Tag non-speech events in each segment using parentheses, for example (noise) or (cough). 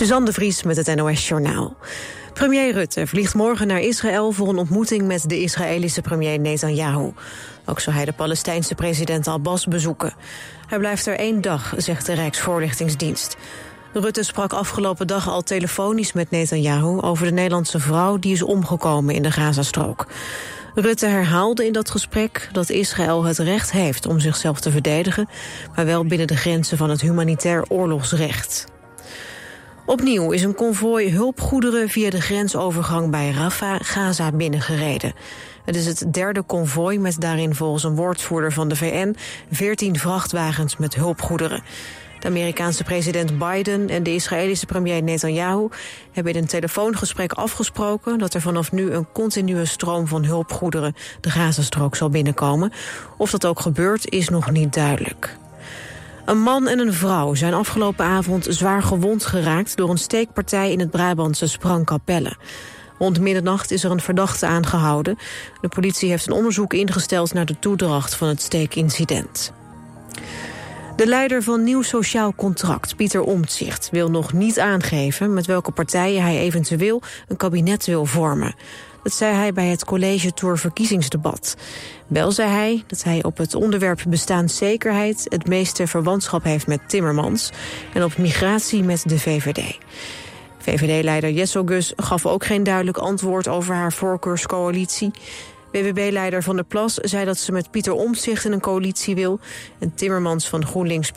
Suzanne de Vries met het NOS Journaal. Premier Rutte vliegt morgen naar Israël voor een ontmoeting met de Israëlische premier Netanyahu. Ook zal hij de Palestijnse president Abbas bezoeken. Hij blijft er één dag, zegt de Rijksvoorlichtingsdienst. Rutte sprak afgelopen dag al telefonisch met Netanyahu over de Nederlandse vrouw die is omgekomen in de Gazastrook. Rutte herhaalde in dat gesprek dat Israël het recht heeft om zichzelf te verdedigen, maar wel binnen de grenzen van het humanitair oorlogsrecht. Opnieuw is een konvooi hulpgoederen via de grensovergang bij Rafah, Gaza binnengereden. Het is het derde konvooi met daarin volgens een woordvoerder van de VN 14 vrachtwagens met hulpgoederen. De Amerikaanse president Biden en de Israëlische premier Netanyahu hebben in een telefoongesprek afgesproken dat er vanaf nu een continue stroom van hulpgoederen de Gazastrook zal binnenkomen. Of dat ook gebeurt is nog niet duidelijk. Een man en een vrouw zijn afgelopen avond zwaar gewond geraakt... door een steekpartij in het Brabantse Sprangkapelle. Rond middernacht is er een verdachte aangehouden. De politie heeft een onderzoek ingesteld naar de toedracht van het steekincident. De leider van Nieuw Sociaal Contract, Pieter Omtzigt, wil nog niet aangeven met welke partijen hij eventueel een kabinet wil vormen. Dat zei hij bij het College Tour verkiezingsdebat. Wel zei hij dat hij op het onderwerp bestaanszekerheid... het meeste verwantschap heeft met Timmermans... en op migratie met de VVD. VVD-leider Jessel Gus gaf ook geen duidelijk antwoord... over haar voorkeurscoalitie. BBB-leider Van der Plas zei dat ze met Pieter Omtzigt in een coalitie wil. En Timmermans van GroenLinks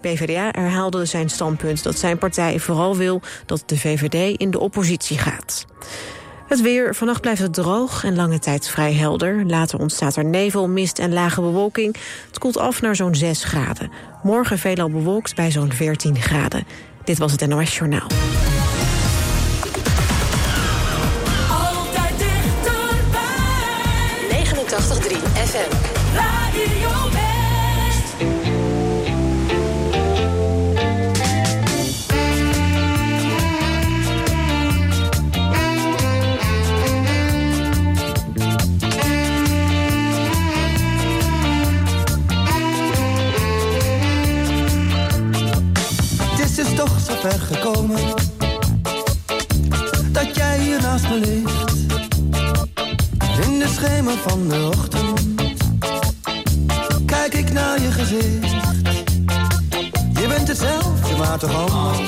PvdA, herhaalde zijn standpunt... dat zijn partij vooral wil dat de VVD in de oppositie gaat. Het weer. Vannacht blijft het droog en lange tijd vrij helder. Later ontstaat er nevel, mist en lage bewolking. Het koelt af naar zo'n 6 graden. Morgen veelal bewolkt bij zo'n 14 graden. Dit was het NOS Journaal. Van de ochtend Kijk ik naar je gezicht. Je bent hetzelfde, maar toch anders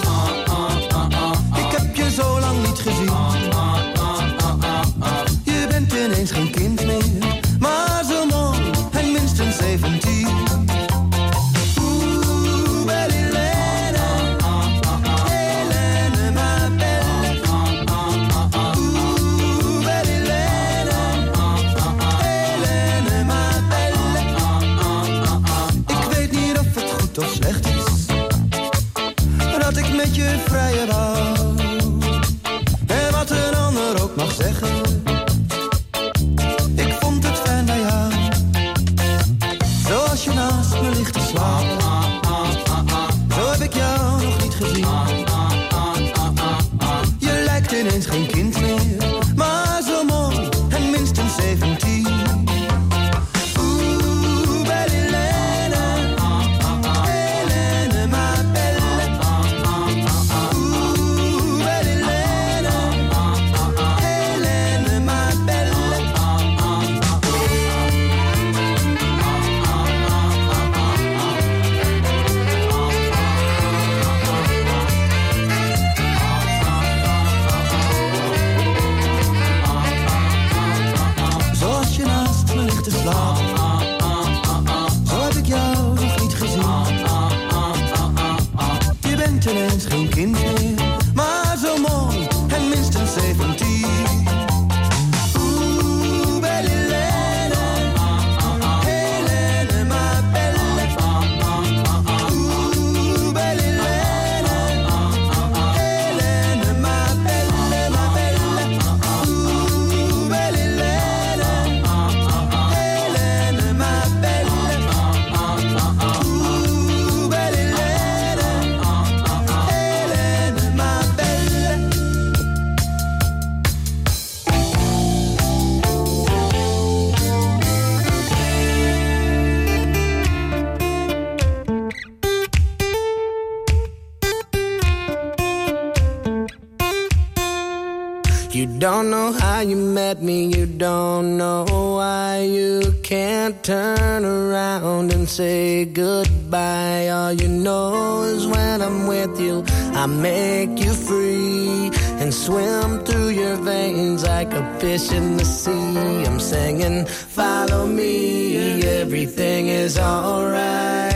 met me, you don't know why you can't turn around and say goodbye. All you know is when I'm with you, I make you free and swim through your veins like a fish in the sea. I'm singing, follow me, everything is alright.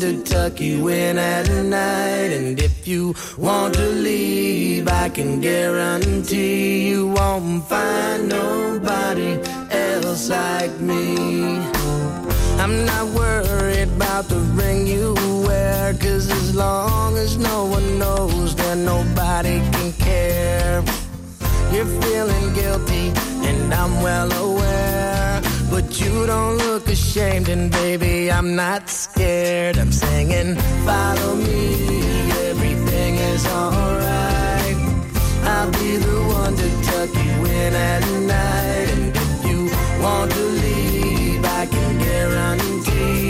To tuck you in at night. And if you want to leave, I can guarantee you won't find nobody else like me. I'm not worried about the ring you wear, cause as long as no one knows, then nobody can care. You're feeling guilty, and I'm well aware. But you don't look ashamed, and baby, I'm not scared. I'm singing, follow me, everything is alright. I'll be the one to tuck you in at night. And if you want to leave, I can guarantee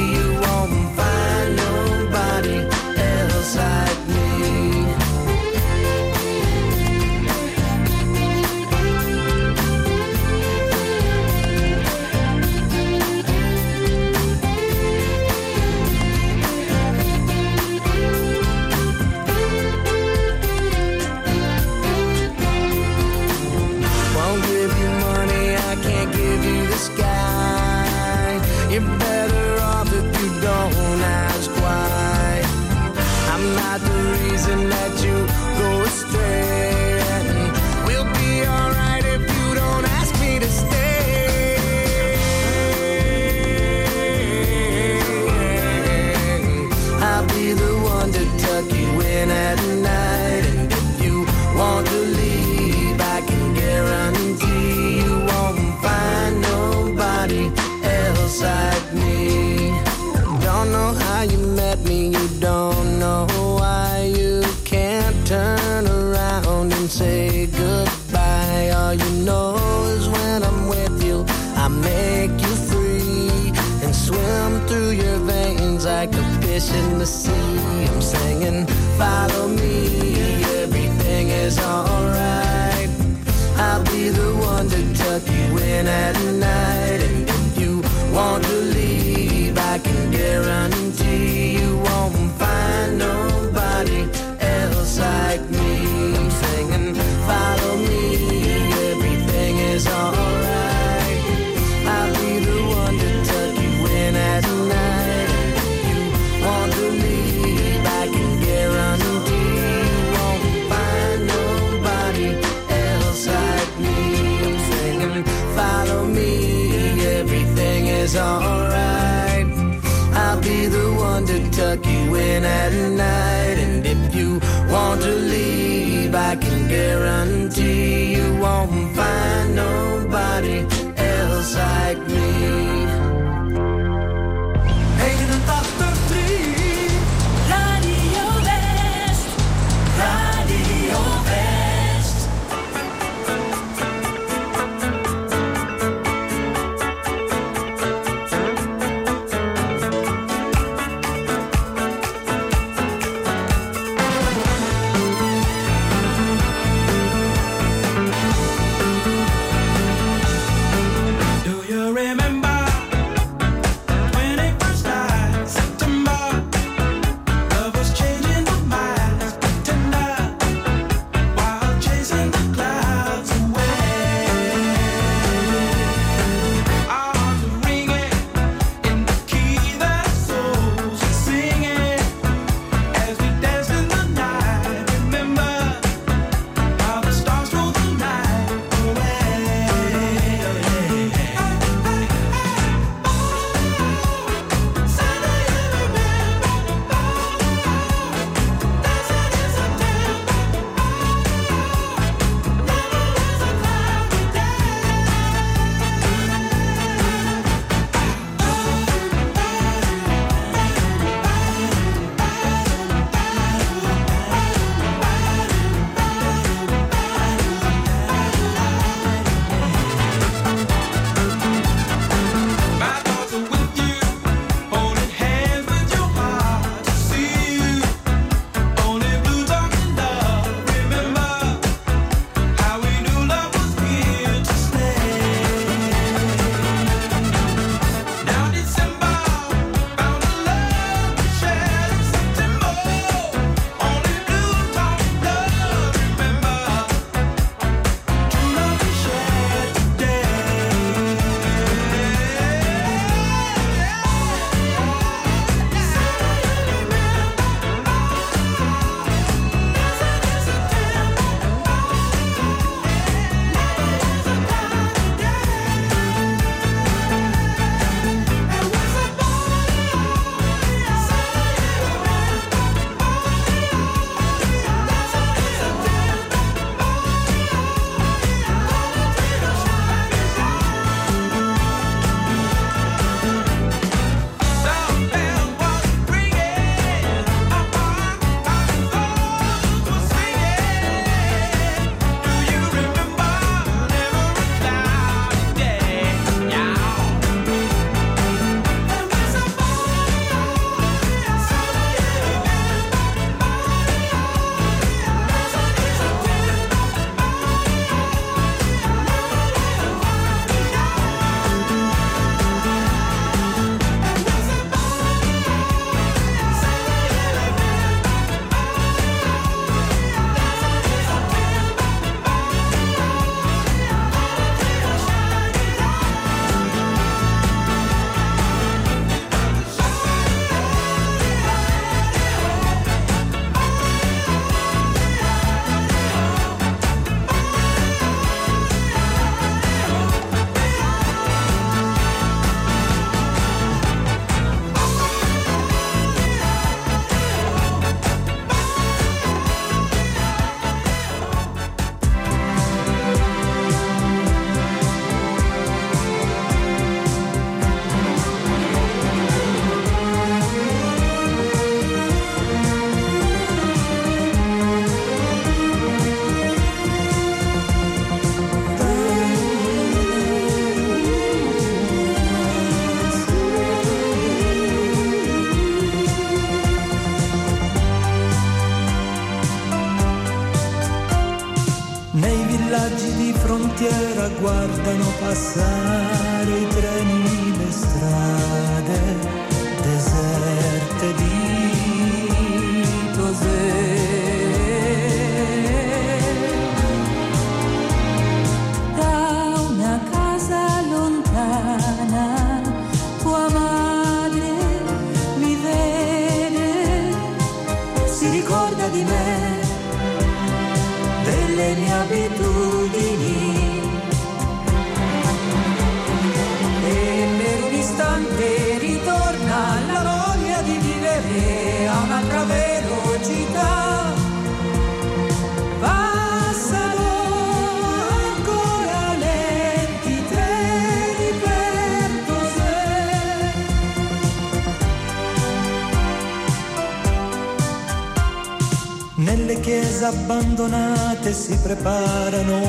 chiese abbandonate si preparano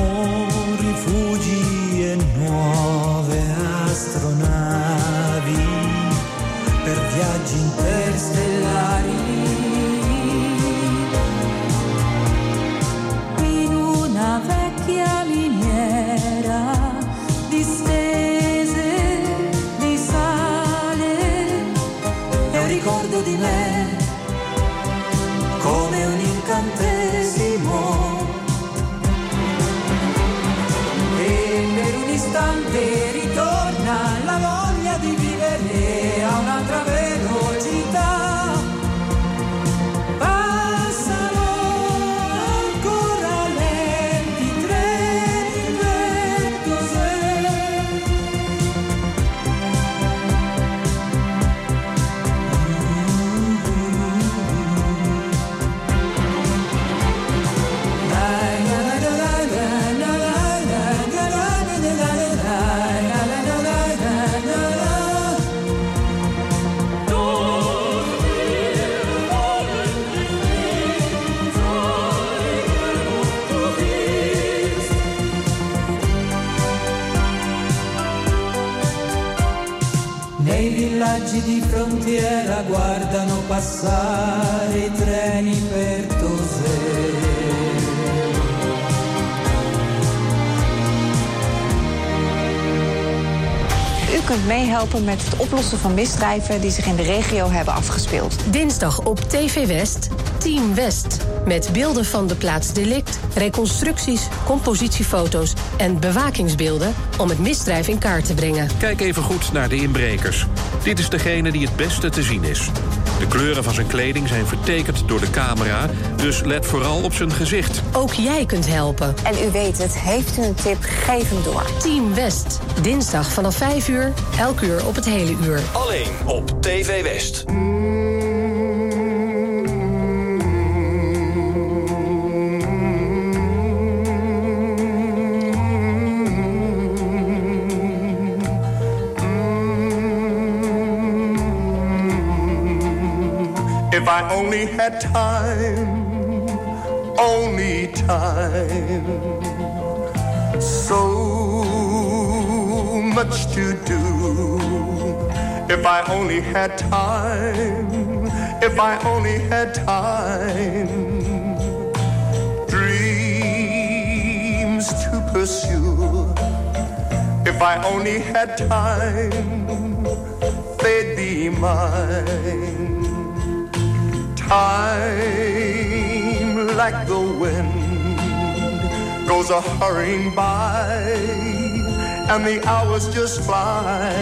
rifugi e nuove astronavi per viaggi interstellari. Distese di sale è ricordo di me guardano passare i treni per Tosè. U kunt meehelpen met het oplossen van misdrijven die zich in de regio hebben afgespeeld. Dinsdag op TV West, Team West. Met beelden van de plaats delict, reconstructies, compositiefoto's en bewakingsbeelden om het misdrijf in kaart te brengen. Kijk even goed naar de inbrekers. Dit is degene die het beste te zien is. De kleuren van zijn kleding zijn vertekend door de camera, dus let vooral op zijn gezicht. Ook jij kunt helpen. En u weet het, heeft u een tip, geef hem door. Team West, dinsdag vanaf 5 uur, elk uur op het hele uur. Alleen op TV West. I only had time, only time, so much to do. If I only had time, if I only had time, dreams to pursue. If I only had time, they'd be mine. Time, like the wind, goes a hurrying by, and the hours just fly.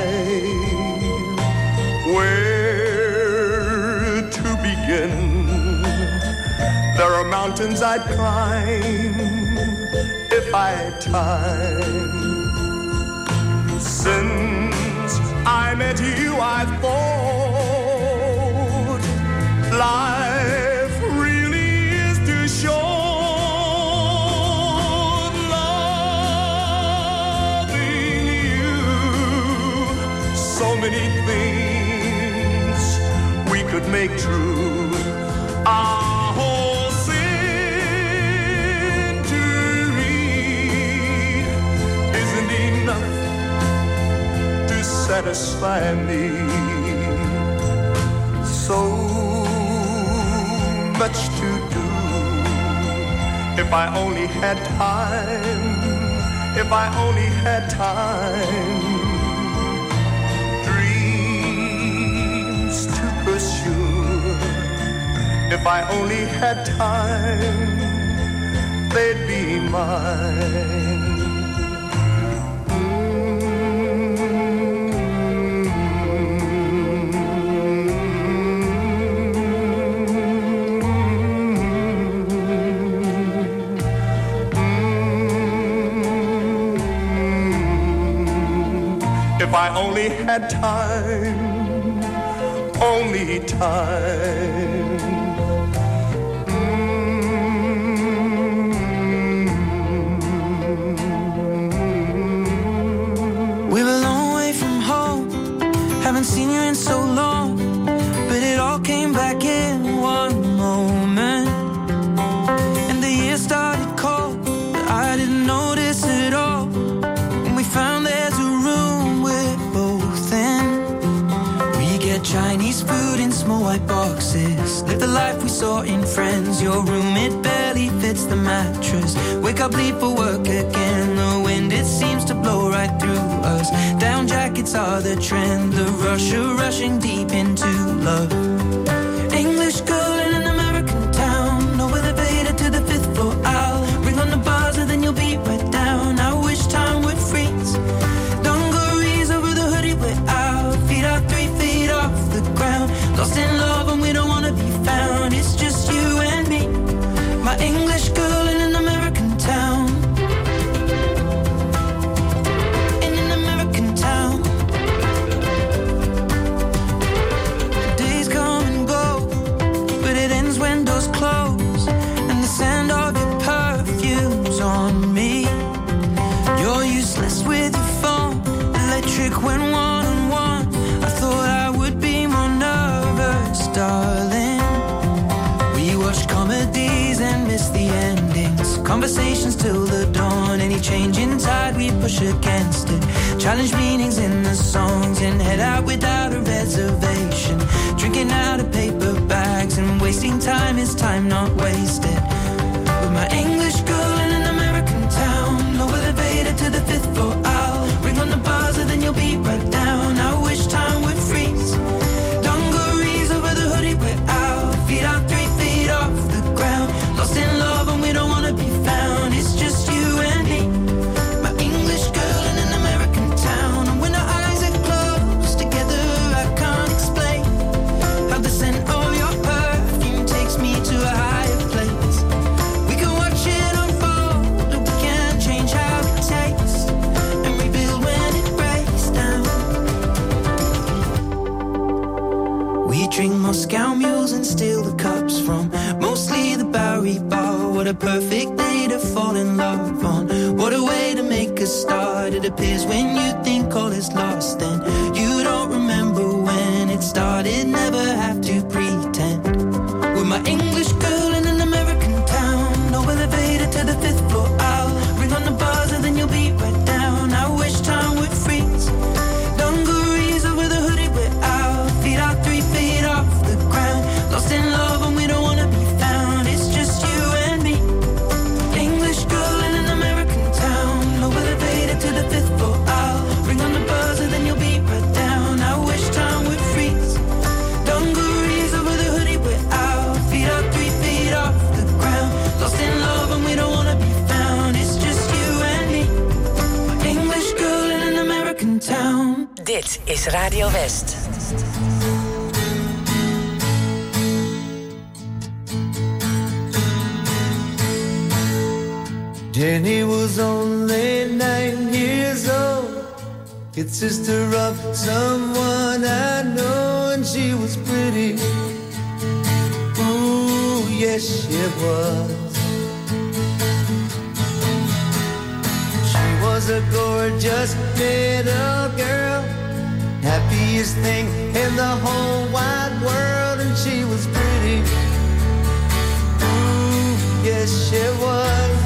Where to begin? There are mountains I'd climb if I had time. Since I met you, I've thought life make true our whole century isn't enough to satisfy me. So much to do. If I only had time, if I only had time If I only had time, they'd be mine. If I only had time, only time. friends. Your room, it barely fits the mattress. Wake up, leave for work again. The wind, it seems to blow right through us. Down jackets are the trend. The rush of rushing deep into love. push against it. Challenge meanings in the songs and head out without a reservation. Drinking out of paper bags and wasting time is time not wasted. drink Moscow mules and steal the cups from mostly the Bowery Bar. What a perfect day to fall in love on. What a way to make a start. It appears when you think all is lost, then you don't remember when it started. Never Dit is Radio West. Jenny was only nine years old. It's sister of someone I know, and she was pretty. Ooh, yes, she was. She was a gorgeous bit of prettiest thing in the whole wide world, and she was pretty. Ooh, yes, she was.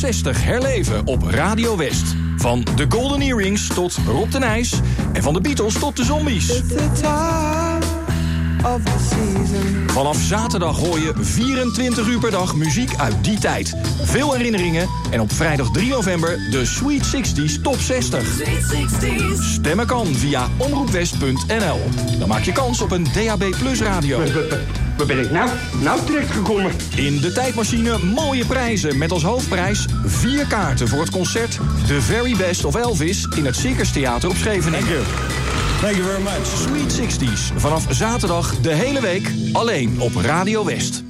60 herleven op Radio West. Van de Golden Earrings tot Rob de Nijs. En van de Beatles tot de Zombies. Vanaf zaterdag hoor je 24 uur per dag muziek uit die tijd. Veel herinneringen en op vrijdag 3 november de Sweet 60s Top 60. Stemmen kan via omroepwest.nl. Dan maak je kans op een DAB Plus radio. (laughs) Waar ben ik nou, nou terechtgekomen? In de tijdmachine mooie prijzen met als hoofdprijs vier kaarten voor het concert The Very Best of Elvis in het Circus Theater op Scheveningen. Thank you very much. Sweet 60s vanaf zaterdag de hele week alleen op Radio West.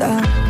Je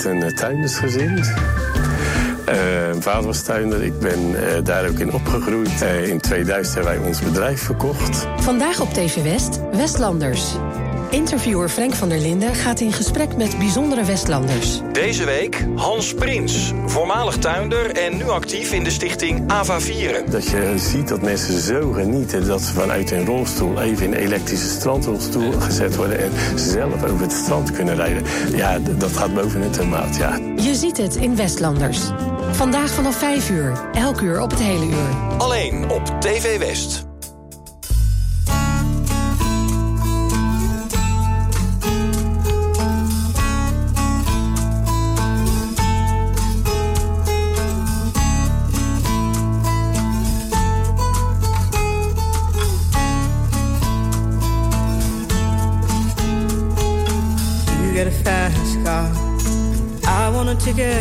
Uit een eh, tuindersgezin. Eh, mijn vader was tuinder, ik ben eh, daar ook in opgegroeid. Eh, in 2000 hebben wij ons bedrijf verkocht. Vandaag op TV West, Westlanders. Interviewer Frank van der Linden gaat in gesprek met bijzondere Westlanders. Deze week Hans Prins, voormalig tuinder en nu actief in de stichting Ava Vieren. Dat je ziet dat mensen zo genieten dat ze vanuit hun rolstoel even in een elektrische strandrolstoel gezet worden en zelf over het strand kunnen rijden. Ja, dat gaat boven het tomaat, ja. Je ziet het in Westlanders. Vandaag vanaf 5 uur, elk uur op het hele uur. Alleen op TV West.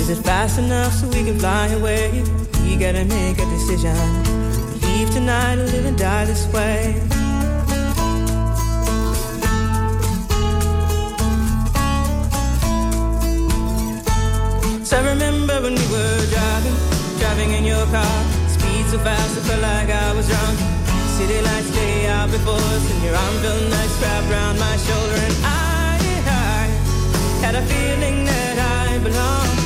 Is it fast enough so we can fly away? You gotta make a decision. Leave tonight or live and die this way. So I remember when we were driving, driving in your car. Speed so fast, I felt like I was drunk. City lights lay out before us, and your arm felt nice wrapped around my shoulder. And I, I had a feeling that I belonged.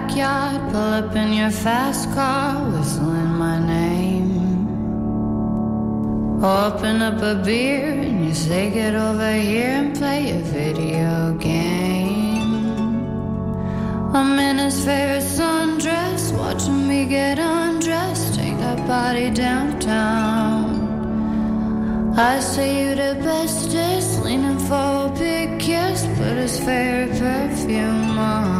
Backyard, pull up in your fast car, whistling my name. Open up a beer and you say, Get over here and play a video game. I'm in his favorite sundress, watching me get undressed, take that body downtown. I say you the bestest, leaning for a big kiss, put his favorite perfume on,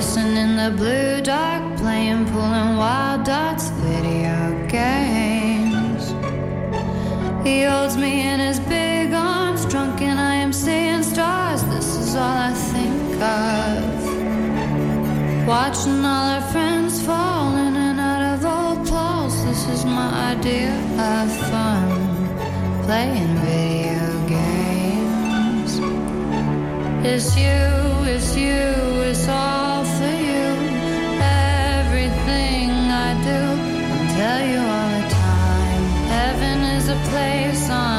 Kissing in the blue dark, playing pulling wild dots, video games. He holds me in his big arms, drunk and I am seeing stars. This is all I think of. Watching all our friends fall in and out of old clothes. This is my idea of fun. Playing video games. It's you, it's you, it's all a place on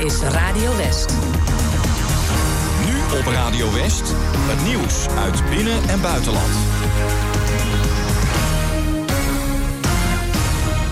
es